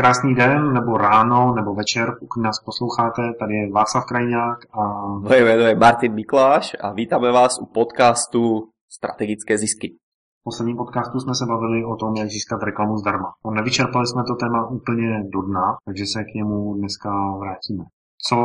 Krásný den, nebo ráno, nebo večer, pokud nás posloucháte. Tady je Václav Krajňák a... Moje jméno je Martin Mikláš a vítáme vás u podcastu Strategické zisky. V posledním podcastu jsme se bavili o tom, jak získat reklamu zdarma. No, nevyčerpali jsme to téma úplně do dna, takže se k němu dneska vrátíme. Co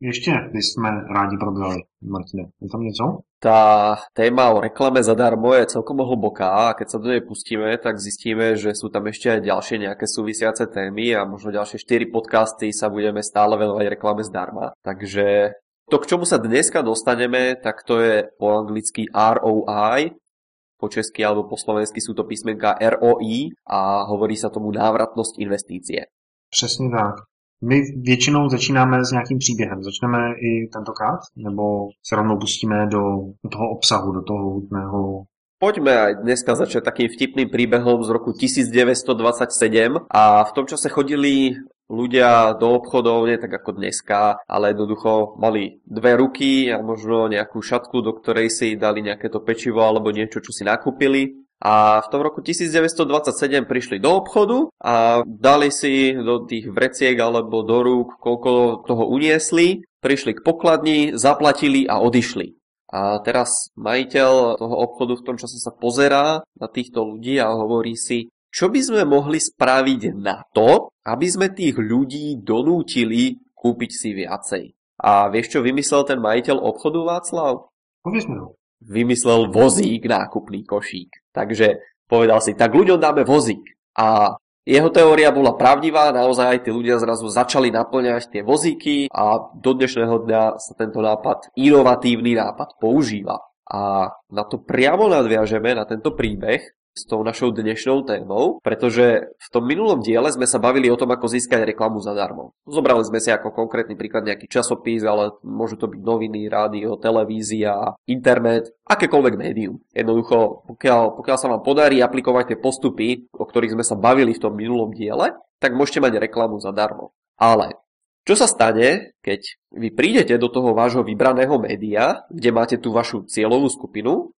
ještě jsme rádi probrali, Martine? Je tam něco? Tá téma o reklame zadarmo je celkom hlboká a keď sa do nej pustíme, tak zistíme, že sú tam ešte aj ďalšie nejaké súvisiace témy a možno ďalšie 4 podcasty sa budeme stále venovať reklame zdarma. Takže to, k čomu sa dneska dostaneme, tak to je po anglicky ROI, po česky alebo po slovensky sú to písmenka ROI a hovorí sa tomu návratnosť investície. Přesně tak. My většinou začínáme s nějakým příběhem. Začneme i tentokrát? Nebo se rovnou pustíme do, toho obsahu, do toho hutného Poďme aj dneska začať takým vtipným príbehom z roku 1927 a v tom čase chodili ľudia do obchodov, nie tak ako dneska, ale jednoducho mali dve ruky a možno nejakú šatku, do ktorej si dali nejaké to pečivo alebo niečo, čo si nakúpili a v tom roku 1927 prišli do obchodu a dali si do tých vreciek alebo do rúk, koľko toho uniesli, prišli k pokladni, zaplatili a odišli. A teraz majiteľ toho obchodu v tom čase sa pozerá na týchto ľudí a hovorí si, čo by sme mohli spraviť na to, aby sme tých ľudí donútili kúpiť si viacej. A vieš, čo vymyslel ten majiteľ obchodu Václav? Povieš mi vymyslel vozík, nákupný košík. Takže povedal si, tak ľuďom dáme vozík. A jeho teória bola pravdivá, naozaj aj tí ľudia zrazu začali naplňať tie vozíky a do dnešného dňa sa tento nápad, inovatívny nápad používa. A na to priamo nadviažeme, na tento príbeh, s tou našou dnešnou témou, pretože v tom minulom diele sme sa bavili o tom, ako získať reklamu zadarmo. Zobrali sme si ako konkrétny príklad nejaký časopis, ale môžu to byť noviny, rádio, televízia, internet, akékoľvek médium. Jednoducho, pokiaľ, pokiaľ sa vám podarí aplikovať tie postupy, o ktorých sme sa bavili v tom minulom diele, tak môžete mať reklamu zadarmo. Ale čo sa stane, keď vy prídete do toho vášho vybraného média, kde máte tú vašu cieľovú skupinu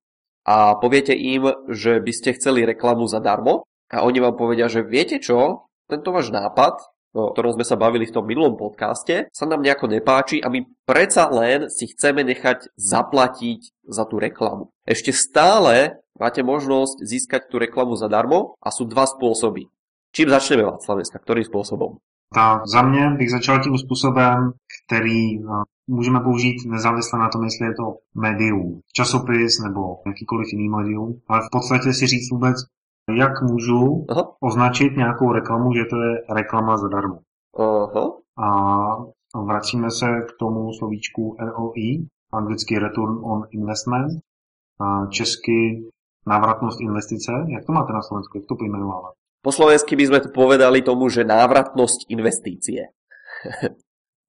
a poviete im, že by ste chceli reklamu zadarmo a oni vám povedia, že viete čo, tento váš nápad, o ktorom sme sa bavili v tom minulom podcaste, sa nám nejako nepáči a my predsa len si chceme nechať zaplatiť za tú reklamu. Ešte stále máte možnosť získať tú reklamu zadarmo a sú dva spôsoby. Čím začneme, Václav, dneska? Ktorým spôsobom? Tak za mě bych začal tím způsobem, který můžeme použít nezávisle na tom, jestli je to médium, časopis nebo jakýkoliv jiný médium, ale v podstatě si říct vůbec, jak můžu Aha. označit nějakou reklamu, že to je reklama zadarmo. Aha. A vracíme se k tomu slovíčku ROI, anglicky Return on Investment, a česky návratnost investice. Jak to máte na Slovensku? Jak to pojmenovávat? Po slovensky by sme to povedali tomu, že návratnosť investície.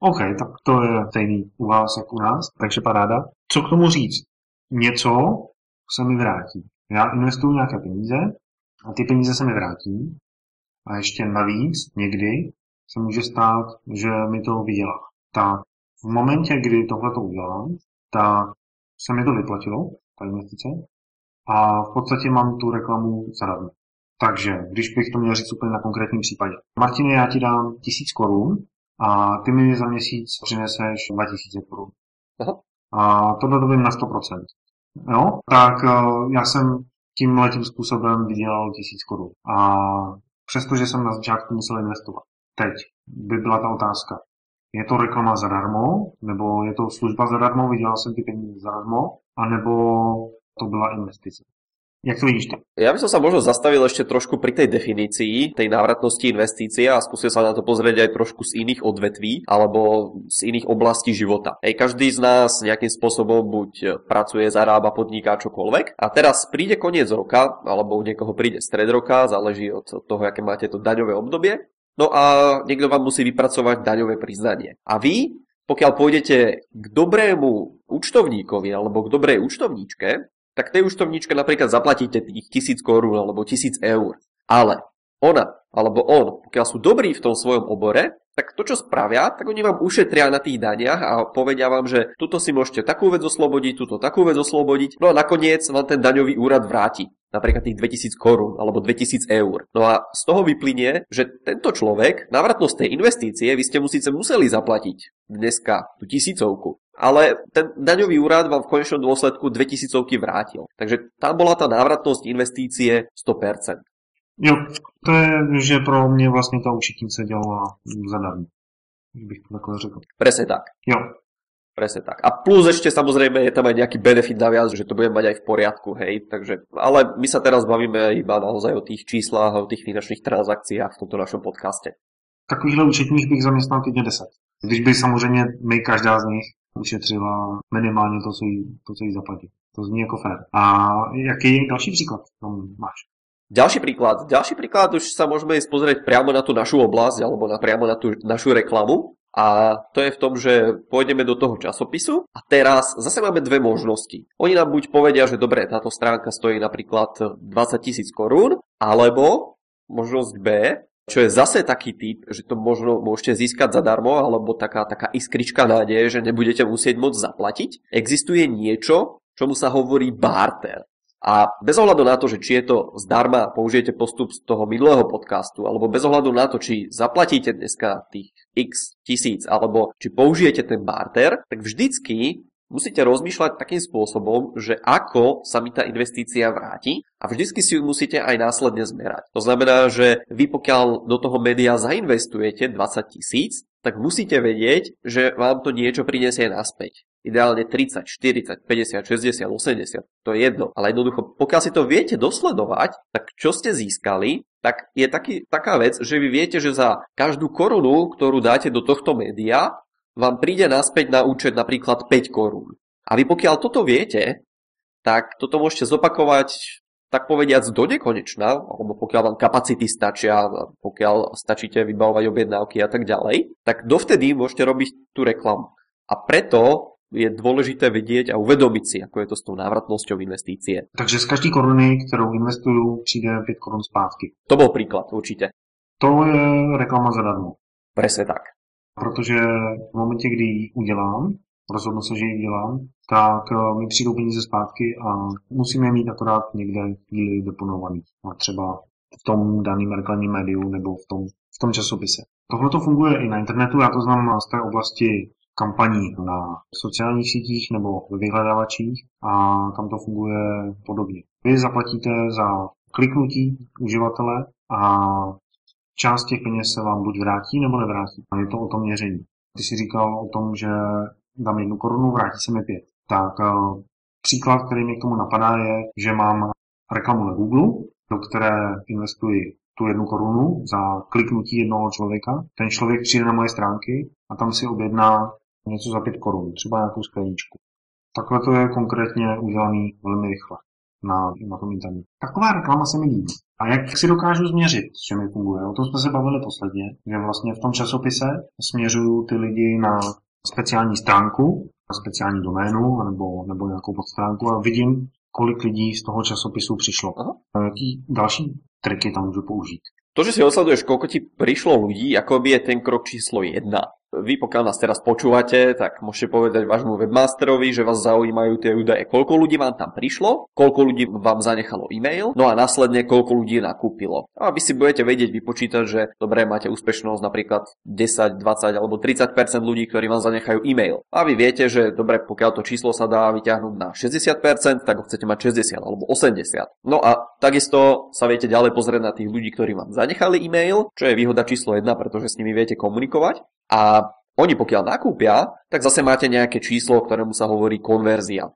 OK, tak to je stejný u vás jak u nás, takže paráda. Co k tomu říct? Něco se mi vrátí. Já investuju nějaké peníze a ty peníze se mi vrátí a ještě navíc někdy se může stát, že mi to vydělá. Tak v momentě, kdy tohle to udělám, tak se mi to vyplatilo, ta investice, a v podstatě mám tu reklamu zadarmo. Takže, když bych to měl říct úplně na konkrétním případě. Martine, já ti dám tisíc korun a ty mi za měsíc přineseš 2000 korun. A tohle dobím na 100%. Jo? Tak eh, já jsem tím letím způsobem vydělal 1000 korun. A přestože jsem na začátku musel investovat. Teď by byla ta otázka. Je to reklama zadarmo, nebo je to služba zadarmo, vydělal jsem ty peníze zadarmo, anebo to byla investice. Jak to vidíš ty? Ja by som sa možno zastavil ešte trošku pri tej definícii, tej návratnosti investície a skúsil sa na to pozrieť aj trošku z iných odvetví alebo z iných oblastí života. Ej, každý z nás nejakým spôsobom buď pracuje, zarába, podniká čokoľvek a teraz príde koniec roka alebo u niekoho príde stred roka, záleží od toho, aké máte to daňové obdobie. No a niekto vám musí vypracovať daňové priznanie. A vy pokiaľ pôjdete k dobrému účtovníkovi alebo k dobrej účtovníčke, tak tej účtovníčke napríklad zaplatíte tých tisíc korún alebo tisíc eur. Ale ona alebo on, pokiaľ sú dobrí v tom svojom obore, tak to, čo spravia, tak oni vám ušetria na tých daniach a povedia vám, že tuto si môžete takú vec oslobodiť, túto takú vec oslobodiť, no a nakoniec vám ten daňový úrad vráti napríklad tých 2000 korún alebo 2000 eur. No a z toho vyplynie, že tento človek, návratnosť tej investície, vy ste mu síce museli zaplatiť dneska tú tisícovku, ale ten daňový úrad vám v konečnom dôsledku 2000 vrátil. Takže tam bola tá návratnosť investície 100%. Jo, to je, že pro mě vlastně ta učitnice dělala zadarmo. Bych to takhle řekl. Presne tak. Jo. Presne tak. A plus ešte samozrejme je tam aj nejaký benefit naviac, že to budeme mať aj v poriadku, hej. Takže, ale my sa teraz bavíme iba naozaj o tých číslach a o tých finančných transakciách v tomto našom podcaste. Takovýchhle účetních bych zaměstnal klidně 10. Když by samozřejmě my každá z nich ušetřila minimálně to, co jí, to, co jí zaplatí. To zní jako fér. A jaký další příklad tam máš? Ďalší príklad. Ďalší príklad už sa môžeme ísť pozrieť priamo na tú našu oblasť alebo na, priamo na tú našu reklamu. A to je v tom, že pôjdeme do toho časopisu a teraz zase máme dve možnosti. Oni nám buď povedia, že dobre, táto stránka stojí napríklad 20 tisíc korún, alebo možnosť B, čo je zase taký typ, že to možno môžete získať zadarmo, alebo taká, taká iskrička nádeje, že nebudete musieť môcť zaplatiť. Existuje niečo, čomu sa hovorí barter. A bez ohľadu na to, že či je to zdarma, použijete postup z toho minulého podcastu, alebo bez ohľadu na to, či zaplatíte dneska tých x tisíc, alebo či použijete ten barter, tak vždycky musíte rozmýšľať takým spôsobom, že ako sa mi tá investícia vráti a vždycky si ju musíte aj následne zmerať. To znamená, že vy pokiaľ do toho média zainvestujete 20 tisíc, tak musíte vedieť, že vám to niečo prinesie naspäť. Ideálne 30, 40, 50, 60, 80, to je jedno. Ale jednoducho, pokiaľ si to viete dosledovať, tak čo ste získali, tak je taký, taká vec, že vy viete, že za každú korunu, ktorú dáte do tohto média, vám príde naspäť na účet napríklad 5 korún. A vy pokiaľ toto viete, tak toto môžete zopakovať tak povediac do nekonečna, alebo pokiaľ vám kapacity stačia, pokiaľ stačíte vybavovať objednávky a tak ďalej, tak dovtedy môžete robiť tú reklamu. A preto je dôležité vedieť a uvedomiť si, ako je to s tou návratnosťou investície. Takže z každé koruny, ktorú investujú, přijde 5 korun zpátky. To bol príklad, určite. To je reklama zadarmo. Presne tak. Protože v momentě, kdy ji udělám, rozhodnu se, že ji dělám, tak eh, mi přijdou peníze zpátky a musíme je mít akorát někde chvíli deponovaný. A třeba v tom daném reklamním médiu nebo v tom, v tom časopise. Tohle to funguje i na internetu, já to znám z té oblasti kampaní na sociálních sítích nebo ve vyhledávačích a tam to funguje podobně. Vy zaplatíte za kliknutí uživatele a část těch peněz se vám buď vrátí nebo nevrátí. A je to o tom měření. Ty jsi říkal o tom, že dám jednu korunu, vrátí se mi pět. Tak eh, příklad, který mi k tomu napadá, je, že mám reklamu na Google, do které investuji tu jednu korunu za kliknutí jednoho člověka. Ten člověk přijde na moje stránky a tam si objedná něco za 5 korun, třeba nějakou skleničku. Takhle to je konkrétně udělaný velmi rychle na, na tom internetu. Taková reklama se mi líbí. A jak si dokážu změřit, s čím funguje? O tom jsme se bavili posledně, že vlastně v tom časopise směřuju ty lidi na speciální stránku, na speciální doménu nebo, nebo nějakou podstránku a vidím, kolik lidí z toho časopisu přišlo. Aha. A jaký další triky tam můžu použít? To, že si osleduješ, koľko ti prišlo ľudí, ako by je ten krok číslo 1. Vy, pokiaľ nás teraz počúvate, tak môžete povedať vášmu webmasterovi, že vás zaujímajú tie údaje, koľko ľudí vám tam prišlo, koľko ľudí vám zanechalo e-mail, no a následne koľko ľudí nakúpilo. A vy si budete vedieť vypočítať, že dobre, máte úspešnosť napríklad 10, 20 alebo 30% ľudí, ktorí vám zanechajú e-mail. A vy viete, že dobre, pokiaľ to číslo sa dá vyťahnuť na 60%, tak ho chcete mať 60 alebo 80. No a takisto sa viete ďalej pozrieť na tých ľudí, ktorí vám zanechali e-mail, čo je výhoda číslo 1, pretože s nimi viete komunikovať. A oni pokiaľ nakúpia, tak zase máte nejaké číslo, ktorému sa hovorí konverzia.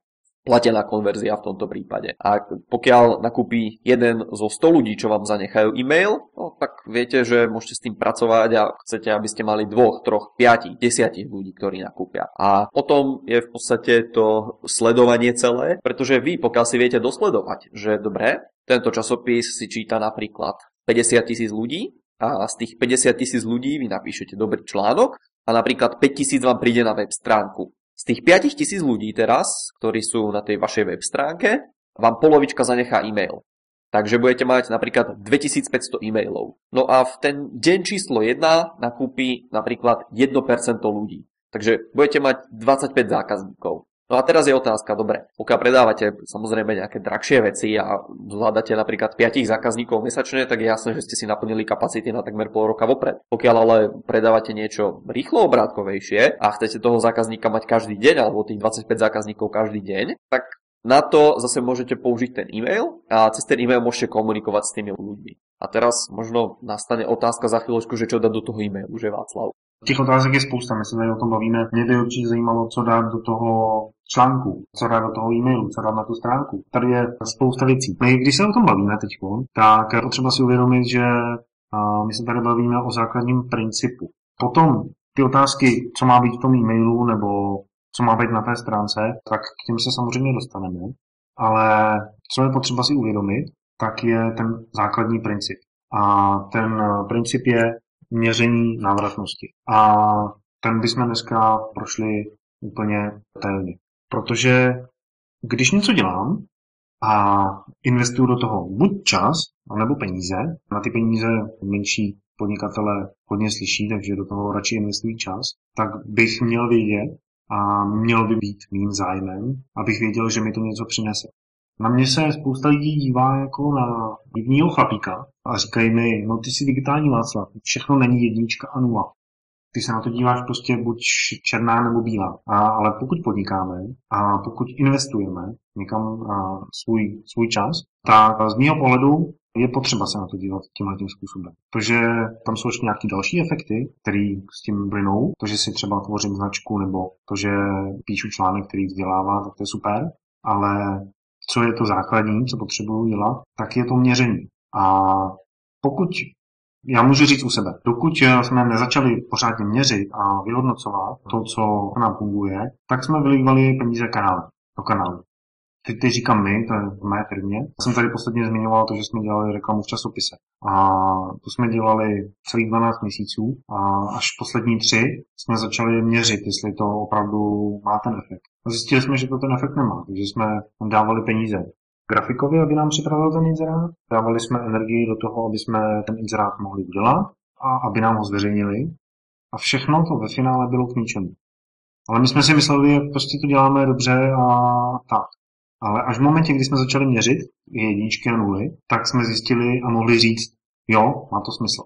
Platená konverzia v tomto prípade. A pokiaľ nakúpi jeden zo 100 ľudí, čo vám zanechajú e-mail, no, tak viete, že môžete s tým pracovať a chcete, aby ste mali dvoch, troch, piatich, desiatich ľudí, ktorí nakúpia. A potom je v podstate to sledovanie celé, pretože vy, pokiaľ si viete dosledovať, že dobre, tento časopis si číta napríklad 50 tisíc ľudí, a z tých 50 tisíc ľudí vy napíšete dobrý článok a napríklad 5 tisíc vám príde na web stránku. Z tých 5 tisíc ľudí teraz, ktorí sú na tej vašej web stránke, vám polovička zanechá e-mail. Takže budete mať napríklad 2500 e-mailov. No a v ten deň číslo 1 nakúpi napríklad 1% ľudí. Takže budete mať 25 zákazníkov. No a teraz je otázka, dobre, pokiaľ predávate samozrejme nejaké drahšie veci a zvládate napríklad 5 zákazníkov mesačne, tak je jasné, že ste si naplnili kapacity na takmer pol roka vopred. Pokiaľ ale predávate niečo rýchlo obrátkovejšie a chcete toho zákazníka mať každý deň alebo tých 25 zákazníkov každý deň, tak na to zase môžete použiť ten e-mail a cez ten e-mail môžete komunikovať s tými ľuďmi. A teraz možno nastane otázka za chvíľočku, že čo dať do toho e-mailu, že Václav. Těch otázek je spousta, my se tady o tom bavíme. Mě by určitě zajímalo, co dát do toho článku, co dát do toho e-mailu, co dát na tu stránku. Tady je spousta věcí. My, když se o tom bavíme teď, tak je potřeba si uvědomit, že my se tady bavíme o základním principu. Potom ty otázky, co má být v tom e-mailu, nebo co má být na té stránce, tak k těm se samozřejmě dostaneme. Ale co je potřeba si uvědomit, tak je ten základní princip. A ten princip je měření návratnosti. A ten bychom dneska prošli úplně detailně. Protože když něco dělám a investuju do toho buď čas, nebo peníze, na ty peníze menší podnikatele hodně slyší, takže do toho radši investují čas, tak bych měl vědět a měl by být mým zájmem, abych věděl, že mi to něco přinese. Na mě se spousta lidí dívá jako na divního chlapíka a říkají mi, no ty jsi digitální Václav, všechno není jednička a nula. Ty se na to díváš prostě buď černá nebo bílá. A, ale pokud podnikáme a pokud investujeme někam a, svůj, svůj čas, tak z mého pohledu je potřeba se na to dívat tímhle tím způsobem. Protože tam jsou ještě nějaké další efekty, které s tím brynou. To, že si třeba tvořím značku nebo to, že píšu článek, který vzdělává, tak to je super. Ale co je to základní, co potřebuju dělat, tak je to měření. A pokud, já můžu říct u sebe, dokud jsme nezačali pořádně měřit a vyhodnocovat to, co nám funguje, tak jsme vylívali peníze kanále, do kanálu. Teď, teď říkám my, to je mé firmě. Já jsem tady posledně zmiňoval to, že jsme dělali reklamu v časopise. A to jsme dělali celých 12 měsíců a až poslední tři jsme začali měřit, jestli to opravdu má ten efekt. A zjistili jsme, že to ten efekt nemá, takže jsme dávali peníze grafikovi, aby nám připravil ten inzerát. Dávali jsme energii do toho, aby jsme ten inzerát mohli udělat a aby nám ho zveřejnili. A všechno to ve finále bylo k ničemu. Ale my jsme si mysleli, že prostě to děláme dobře a tak. Ale až v momentě, kdy jsme začali měřit jedničky a nuly, tak jsme zjistili a mohli říct, jo, má to smysl.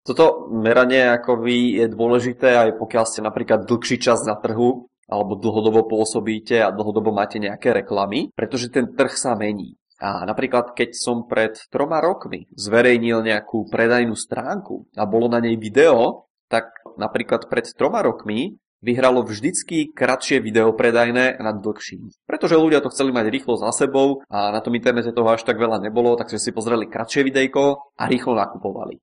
Toto meranie akoby je dôležité aj pokiaľ ste napríklad dlhší čas na trhu alebo dlhodobo pôsobíte a dlhodobo máte nejaké reklamy, pretože ten trh sa mení. A napríklad, keď som pred troma rokmi zverejnil nejakú predajnú stránku a bolo na nej video, tak napríklad pred troma rokmi vyhralo vždycky kratšie video predajné nad dlhším. Pretože ľudia to chceli mať rýchlo za sebou a na tom internete toho až tak veľa nebolo, takže si pozreli kratšie videjko a rýchlo nakupovali.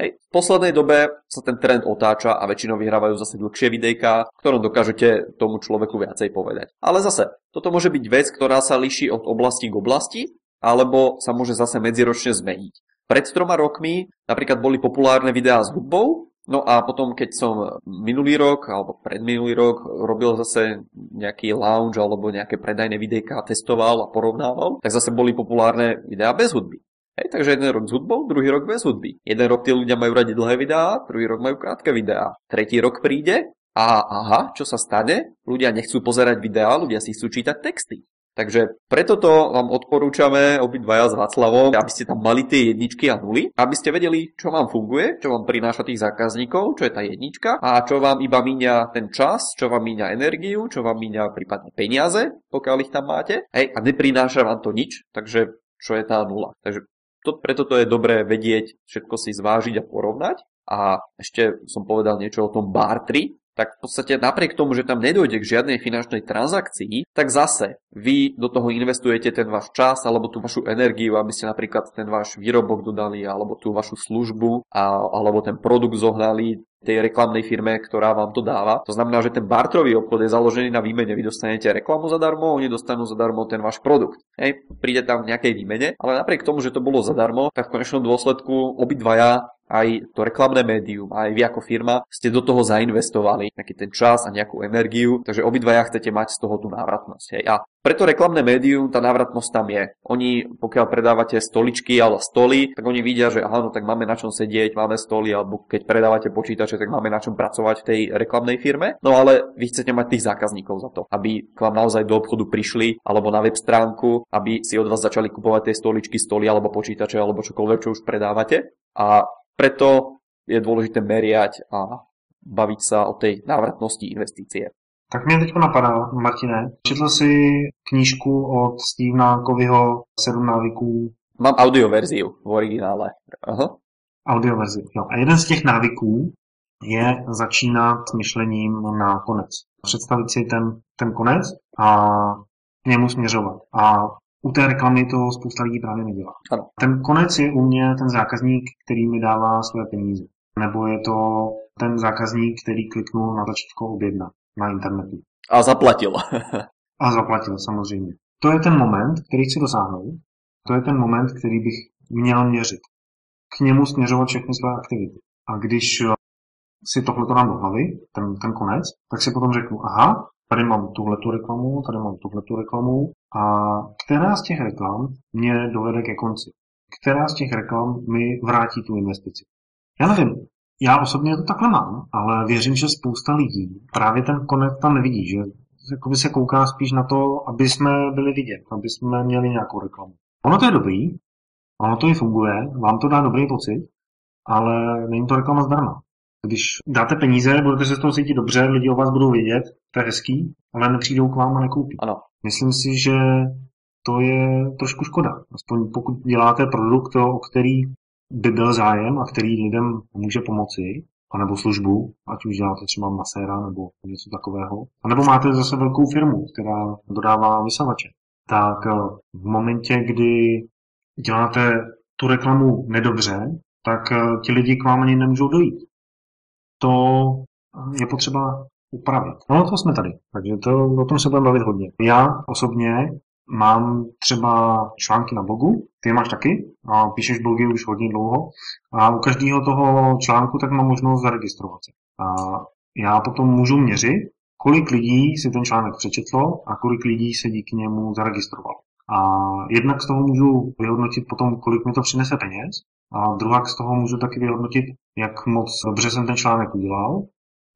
Hej. V poslednej dobe sa ten trend otáča a väčšinou vyhrávajú zase dlhšie videjka, ktorom dokážete tomu človeku viacej povedať. Ale zase, toto môže byť vec, ktorá sa líši od oblasti k oblasti, alebo sa môže zase medziročne zmeniť. Pred troma rokmi napríklad boli populárne videá s hudbou, No a potom, keď som minulý rok alebo predminulý rok robil zase nejaký lounge alebo nejaké predajné videjka, testoval a porovnával, tak zase boli populárne videá bez hudby. Hej, takže jeden rok s hudbou, druhý rok bez hudby. Jeden rok tí ľudia majú radi dlhé videá, druhý rok majú krátke videá. Tretí rok príde a aha, čo sa stane? Ľudia nechcú pozerať videá, ľudia si chcú čítať texty. Takže preto to vám odporúčame obidvaja s Václavom, aby ste tam mali tie jedničky a nuly, aby ste vedeli, čo vám funguje, čo vám prináša tých zákazníkov, čo je tá jednička a čo vám iba míňa ten čas, čo vám míňa energiu, čo vám míňa prípadne peniaze, pokiaľ ich tam máte. Hej, a neprináša vám to nič, takže čo je tá nula. Takže to, preto to je dobré vedieť, všetko si zvážiť a porovnať. A ešte som povedal niečo o tom bartri, tak v podstate napriek tomu, že tam nedojde k žiadnej finančnej transakcii, tak zase vy do toho investujete ten váš čas alebo tú vašu energiu, aby ste napríklad ten váš výrobok dodali alebo tú vašu službu a, alebo ten produkt zohnali tej reklamnej firme, ktorá vám to dáva. To znamená, že ten bartrový obchod je založený na výmene. Vy dostanete reklamu zadarmo, oni dostanú zadarmo ten váš produkt. Hej, príde tam v nejakej výmene, ale napriek tomu, že to bolo zadarmo, tak v konečnom dôsledku obidvaja aj to reklamné médium, aj vy ako firma ste do toho zainvestovali nejaký ten čas a nejakú energiu, takže obidvaja chcete mať z toho tú návratnosť. Hej. A preto reklamné médium, tá návratnosť tam je. Oni, pokiaľ predávate stoličky alebo stoly, tak oni vidia, že áno, tak máme na čom sedieť, máme stoly, alebo keď predávate počítače, tak máme na čom pracovať v tej reklamnej firme. No ale vy chcete mať tých zákazníkov za to, aby k vám naozaj do obchodu prišli, alebo na web stránku, aby si od vás začali kupovať tie stoličky, stoly alebo počítače, alebo čokoľvek, čo už predávate. A preto je dôležité meriať a baviť sa o tej návratnosti investície. Tak mě teď napadá, Martine, četl jsi knížku od Stevena Covyho Sedm návyků? Mám audioverziu v originále. Aha. Audioverzi, jo. A jeden z těch návyků je začínat myšlením na konec. Představit si ten, ten konec a k němu směřovat. A u té reklamy to spousta lidí právě nedělá. Ano. Ten konec je u mě ten zákazník, který mi dává své peníze. Nebo je to ten zákazník, který kliknul na tlačítko objednat na internetu. A zaplatil. A zaplatil, samozřejmě. To je ten moment, který chci dosáhnout. To je ten moment, který bych měl měřit. K němu směřovat všechny své aktivity. A když eh, si tohle dám do hlavy, ten, ten konec, tak si potom řeknu, aha, tady mám tuhle tu reklamu, tady mám tuhle tu reklamu a která z těch reklam mě dovede ke konci? Která z těch reklam mi vrátí tu investici? Já nevím, já osobně to takhle mám, ale věřím, že spousta lidí právě ten konec tam nevidí, že jakoby se kouká spíš na to, aby jsme byli vidět, aby jsme měli nějakou reklamu. Ono to je dobrý, ono to i funguje, vám to dá dobrý pocit, ale není to reklama zdarma. Když dáte peníze, budete se z toho cítit dobře, lidi o vás budou vědět, to je hezký, ale nepřijdou k vám a nekoupí. Ano. Myslím si, že to je trošku škoda. Aspoň pokud děláte produkt, o který by byl zájem a který lidem může pomoci, anebo službu, ať už děláte třeba maséra nebo něco takového, anebo máte zase velkou firmu, která dodává vysavače, tak eh, v momentě, kdy děláte tu reklamu nedobře, tak eh, ti lidi k vám ani nemůžou dojít. To je potřeba upravit. No to jsme tady, takže to, o tom se budeme bavit hodně. Já osobně mám třeba články na blogu, ty máš taky, a píšeš blogy už hodně dlouho a u každého toho článku tak mám možnost zaregistrovat se. A já potom můžu měřit, kolik lidí si ten článek přečetlo a kolik lidí se díky němu zaregistrovalo. A jednak z toho můžu vyhodnotit potom, kolik mi to přinese peněz, a druhá z toho můžu taky vyhodnotit, jak moc dobře jsem ten článek udělal.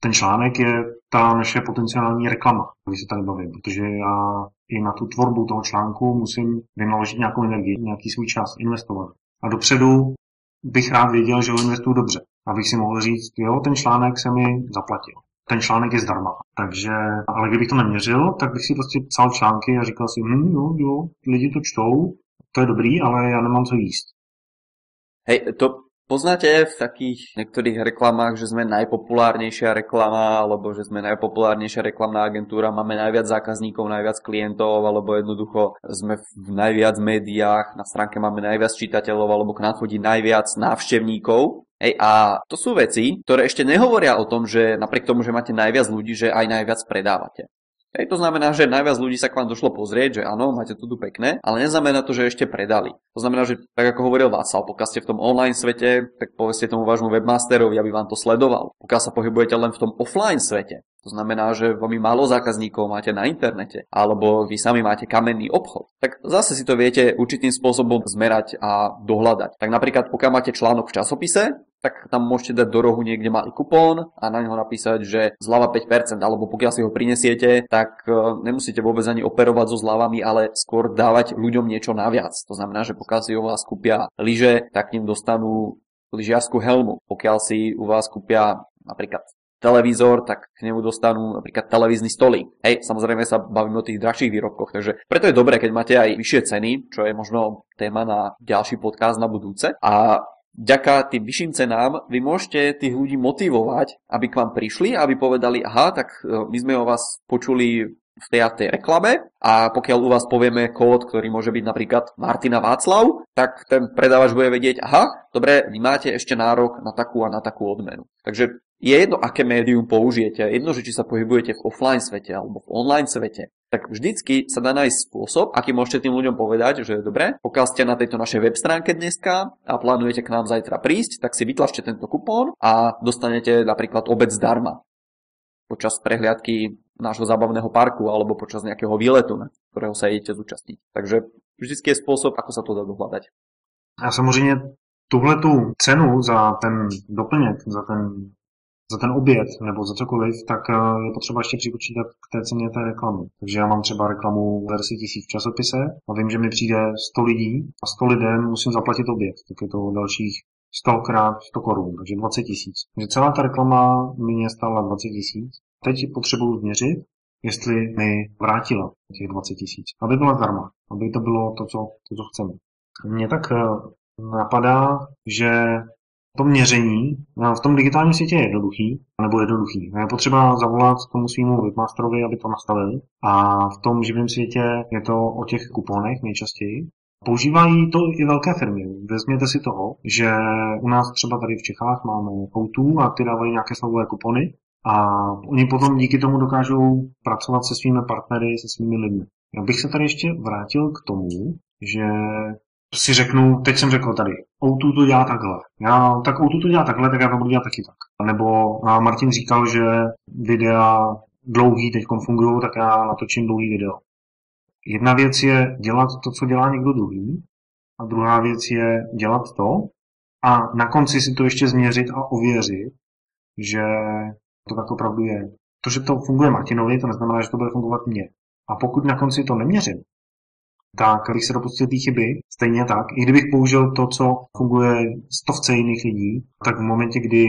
Ten článek je ta naše potenciální reklama, když se tady bavím, protože já i na tu tvorbu toho článku musím vynaložit nějakou energii, nějaký svůj čas, investovat. A dopředu bych rád věděl, že ho investuju dobře. Abych si mohl říct, jo, ten článek se mi zaplatil. Ten článek je zdarma. Takže, ale kdybych to neměřil, tak bych si prostě psal články a říkal si, hm, jo, jo, lidi to čtou, to je dobrý, ale já nemám co jíst. Hej, to Poznáte v takých niektorých reklamách, že sme najpopulárnejšia reklama, alebo že sme najpopulárnejšia reklamná agentúra, máme najviac zákazníkov, najviac klientov, alebo jednoducho sme v najviac médiách, na stránke máme najviac čitateľov, alebo k nám chodí najviac návštevníkov. Hej, a to sú veci, ktoré ešte nehovoria o tom, že napriek tomu, že máte najviac ľudí, že aj najviac predávate. Hej, to znamená, že najviac ľudí sa k vám došlo pozrieť, že áno, máte tu pekné, ale neznamená to, že ešte predali. To znamená, že tak ako hovoril Václav, pokiaľ ste v tom online svete, tak povedzte tomu vášmu webmasterovi, aby vám to sledoval. Pokiaľ sa pohybujete len v tom offline svete, to znamená, že veľmi málo zákazníkov máte na internete, alebo vy sami máte kamenný obchod, tak zase si to viete určitým spôsobom zmerať a dohľadať. Tak napríklad, pokiaľ máte článok v časopise, tak tam môžete dať do rohu niekde malý kupón a na neho napísať, že zľava 5%, alebo pokiaľ si ho prinesiete, tak e, nemusíte vôbec ani operovať so zľavami, ale skôr dávať ľuďom niečo naviac. To znamená, že pokiaľ si u vás kúpia lyže, tak ním dostanú lyžiarskú helmu. Pokiaľ si u vás kúpia napríklad televízor, tak k nemu dostanú napríklad televízny stolík. Hej, samozrejme sa bavíme o tých drahších výrobkoch, takže preto je dobré, keď máte aj vyššie ceny, čo je možno téma na ďalší podcast na budúce. A vďaka tým vyšším cenám vy môžete tých ľudí motivovať, aby k vám prišli, aby povedali, aha, tak e, my sme o vás počuli v tej a tej reklame a pokiaľ u vás povieme kód, ktorý môže byť napríklad Martina Václav, tak ten predávač bude vedieť, aha, dobre, vy máte ešte nárok na takú a na takú odmenu. Takže je jedno, aké médium použijete, jedno, že či sa pohybujete v offline svete alebo v online svete, tak vždycky sa dá nájsť spôsob, aký môžete tým ľuďom povedať, že dobre, pokiaľ ste na tejto našej web stránke dneska a plánujete k nám zajtra prísť, tak si vytlačte tento kupón a dostanete napríklad obec zdarma počas prehliadky nášho zábavného parku alebo počas nejakého výletu, na ktorého sa idete zúčastniť. Takže vždycky je spôsob, ako sa to dá dohľadať. A samozřejmě tuhle tu cenu za ten doplněk, za ten za ten oběd nebo za cokoliv, tak eh, je potřeba ještě připočítat k té ceně té reklamy. Takže já mám třeba reklamu za 10 tisíc v časopise a vím, že mi přijde 100 lidí a 100 lidem musím zaplatit oběd. Tak je to dalších 100 krát 100 korun, takže 20 tisíc. Takže celá ta reklama mě stála 20 tisíc. Teď potřebuju změřit, jestli mi vrátila těch 20 tisíc. Aby byla zdarma, aby to bylo to, co, to, co chceme. Mně tak eh, napadá, že to měření v tom digitálním světě je jednoduchý, nebo jednoduchý. Je potřeba zavolat tomu svýmu webmasterovi, aby to nastavil. A v tom živém světě je to o těch kuponech nejčastěji. Používají to i velké firmy. Vezměte si toho, že u nás třeba tady v Čechách máme o a ty dávají nějaké slabové kupony a oni potom díky tomu dokážou pracovat se svými partnery, se svými lidmi. Já bych se tady ještě vrátil k tomu, že si řeknu, teď jsem řekl tady, O2 to dělá takhle. Já, tak O2 to dělá takhle, tak já to budu dělat taky tak. Nebo Martin říkal, že videa dlouhý teď fungují, tak já natočím dlouhý video. Jedna věc je dělat to, co dělá někdo druhý, a druhá věc je dělat to a na konci si to ještě změřit a ověřit, že to tak opravdu je. To, že to funguje Martinovi, to neznamená, že to bude fungovat mně. A pokud na konci to neměřím, tak bych se dopustil té chyby. Stejně tak, i kdybych použil to, co funguje stovce jiných lidí, tak v momentě, kdy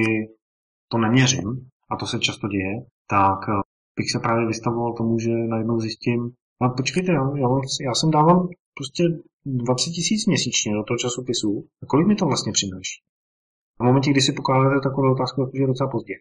to neměřím, a to se často děje, tak eh, bych se právě vystavoval tomu, že najednou zjistím, no počkejte, já, já, jsem dával prostě 20 tisíc měsíčně do toho časopisu, a kolik mi to vlastně přináší? V momente, kdy si pokládáte takovou otázku, tak už je docela pozdě.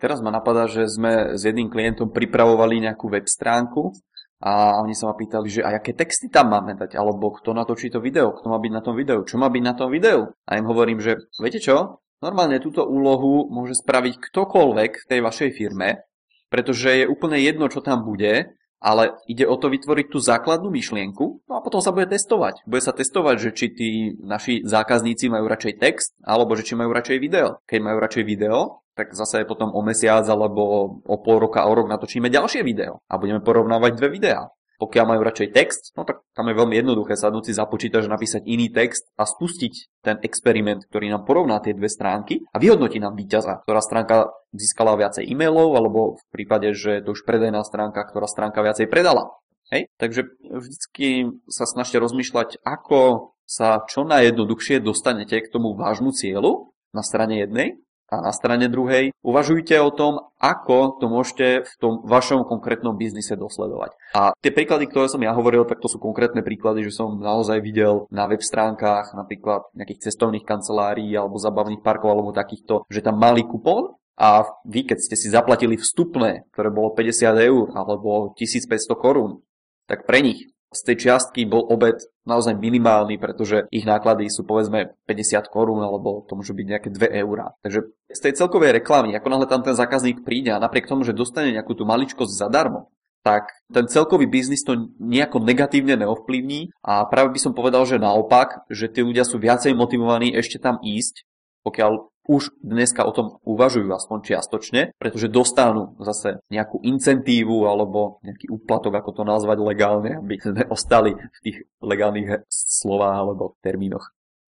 Teraz ma napadá, že sme s jedným klientom pripravovali nejakú web stránku a oni sa ma pýtali, že a aké texty tam máme dať, alebo kto natočí to video, kto má byť na tom videu, čo má byť na tom videu. A im hovorím, že viete čo, normálne túto úlohu môže spraviť ktokoľvek v tej vašej firme, pretože je úplne jedno, čo tam bude, ale ide o to vytvoriť tú základnú myšlienku no a potom sa bude testovať. Bude sa testovať, že či tí naši zákazníci majú radšej text, alebo že či majú radšej video. Keď majú radšej video, tak zase potom o mesiac alebo o pol roka, o rok natočíme ďalšie video a budeme porovnávať dve videá. Pokiaľ majú radšej text, no tak tam je veľmi jednoduché sadnúť si za počítač, napísať iný text a spustiť ten experiment, ktorý nám porovná tie dve stránky a vyhodnotí nám víťaza, ktorá stránka získala viacej e-mailov, alebo v prípade, že to už predajná stránka, ktorá stránka viacej predala. Hej? Takže vždycky sa snažte rozmýšľať, ako sa čo najjednoduchšie dostanete k tomu vážnu cieľu na strane jednej a na strane druhej uvažujte o tom, ako to môžete v tom vašom konkrétnom biznise dosledovať. A tie príklady, ktoré som ja hovoril, tak to sú konkrétne príklady, že som naozaj videl na web stránkach napríklad nejakých cestovných kancelárií alebo zabavných parkov alebo takýchto, že tam mali kupón a vy, keď ste si zaplatili vstupné, ktoré bolo 50 eur alebo 1500 korún, tak pre nich z tej čiastky bol obed naozaj minimálny, pretože ich náklady sú povedzme 50 korún alebo to môžu byť nejaké 2 eurá. Takže z tej celkovej reklamy, ako náhle tam ten zákazník príde a napriek tomu, že dostane nejakú tú maličkosť zadarmo, tak ten celkový biznis to nejako negatívne neovplyvní a práve by som povedal, že naopak, že tí ľudia sú viacej motivovaní ešte tam ísť, pokiaľ už dneska o tom uvažujú aspoň čiastočne, pretože dostanú zase nejakú incentívu alebo nejaký úplatok, ako to nazvať legálne, aby sme ostali v tých legálnych slovách alebo termínoch.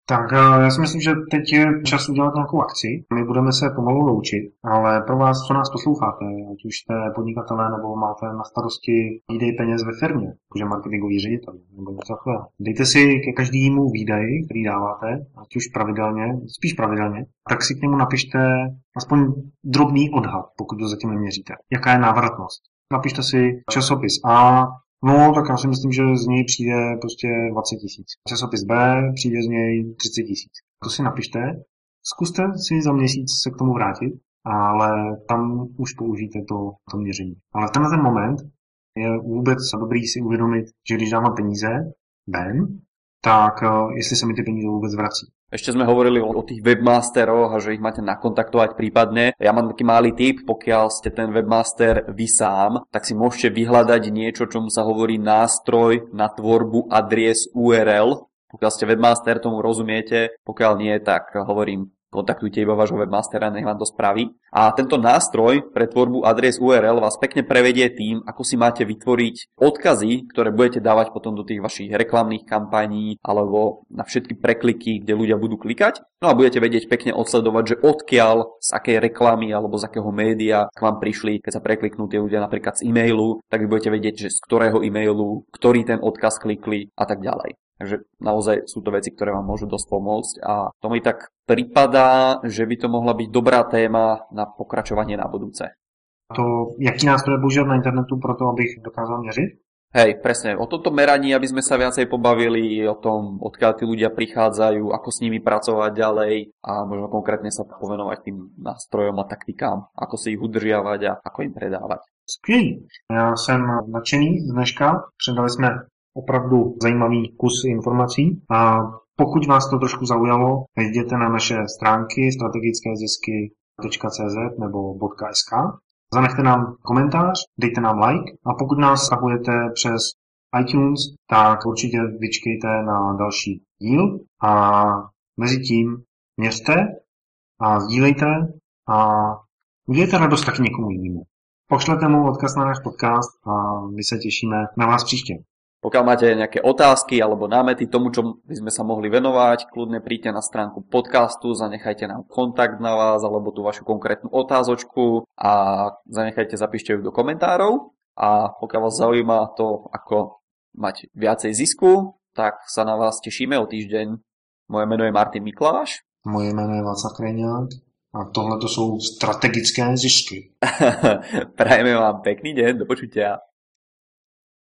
Tak já si myslím, že teď je čas udělat nějakou akci. My budeme se pomalu loučit, ale pro vás, co nás posloucháte, ať už jste podnikatelé nebo máte na starosti výdej peněz ve firmě, jakože marketingový ředitel nebo něco takového. Dejte si ke každému výdaji, který dáváte, ať už pravidelně, spíš pravidelně, tak si k němu napište aspoň drobný odhad, pokud to zatím neměříte. Jaká je návratnost? Napište si časopis A No, tak já si myslím, že z něj přijde prostě 20 tisíc. Časopis B přijde z něj 30 tisíc. To si napište, zkuste si za měsíc se k tomu vrátit, ale tam už použijte to, to měření. Ale v tenhle ten moment je vůbec dobrý si uvědomit, že když dávám peníze ven, tak eh, jestli sa mi tie peníze vôbec vrací. Ešte sme hovorili o, tých webmasteroch a že ich máte nakontaktovať prípadne. Ja mám taký malý tip, pokiaľ ste ten webmaster vy sám, tak si môžete vyhľadať niečo, čomu sa hovorí nástroj na tvorbu adries URL. Pokiaľ ste webmaster, tomu rozumiete, pokiaľ nie, tak hovorím kontaktujte iba vášho webmastera, nech vám to spraví. A tento nástroj pre tvorbu adres URL vás pekne prevedie tým, ako si máte vytvoriť odkazy, ktoré budete dávať potom do tých vašich reklamných kampaní alebo na všetky prekliky, kde ľudia budú klikať. No a budete vedieť pekne odsledovať, že odkiaľ, z akej reklamy alebo z akého média k vám prišli, keď sa prekliknú tie ľudia napríklad z e-mailu, tak vy budete vedieť, že z ktorého e-mailu, ktorý ten odkaz klikli a tak ďalej. Takže naozaj sú to veci, ktoré vám môžu dosť pomôcť a to mi tak pripadá, že by to mohla byť dobrá téma na pokračovanie na budúce. To, jaký nástroje používať na internetu pro to, abych dokázal meriť? Hej, presne. O tomto meraní, aby sme sa viacej pobavili, o tom, odkiaľ tí ľudia prichádzajú, ako s nimi pracovať ďalej a možno konkrétne sa povenovať tým nástrojom a taktikám, ako si ich udržiavať a ako im predávať. Skvělý. Já jsem nadšený z dneška. Předali jsme opravdu zajímavý kus informací. A pokud vás to trošku zaujalo, jděte na naše stránky strategickézisky.cz nebo .sk. Zanechte nám komentář, dejte nám like a pokud nás stahujete přes iTunes, tak určitě vyčkejte na další díl a mezi tím měřte a sdílejte a udělejte radost taky někomu jinému. Pošlete mu odkaz na náš podcast a my se těšíme na vás příště. Pokiaľ máte nejaké otázky alebo námety tomu, čo by sme sa mohli venovať, kľudne príďte na stránku podcastu, zanechajte nám kontakt na vás alebo tú vašu konkrétnu otázočku a zanechajte, zapíšte ju do komentárov. A pokiaľ vás zaujíma to, ako mať viacej zisku, tak sa na vás tešíme o týždeň. Moje meno je Martin Mikláš. Moje meno je Václav Krejňák. A tohle to sú strategické zisky. Prajeme vám pekný deň, do počutia.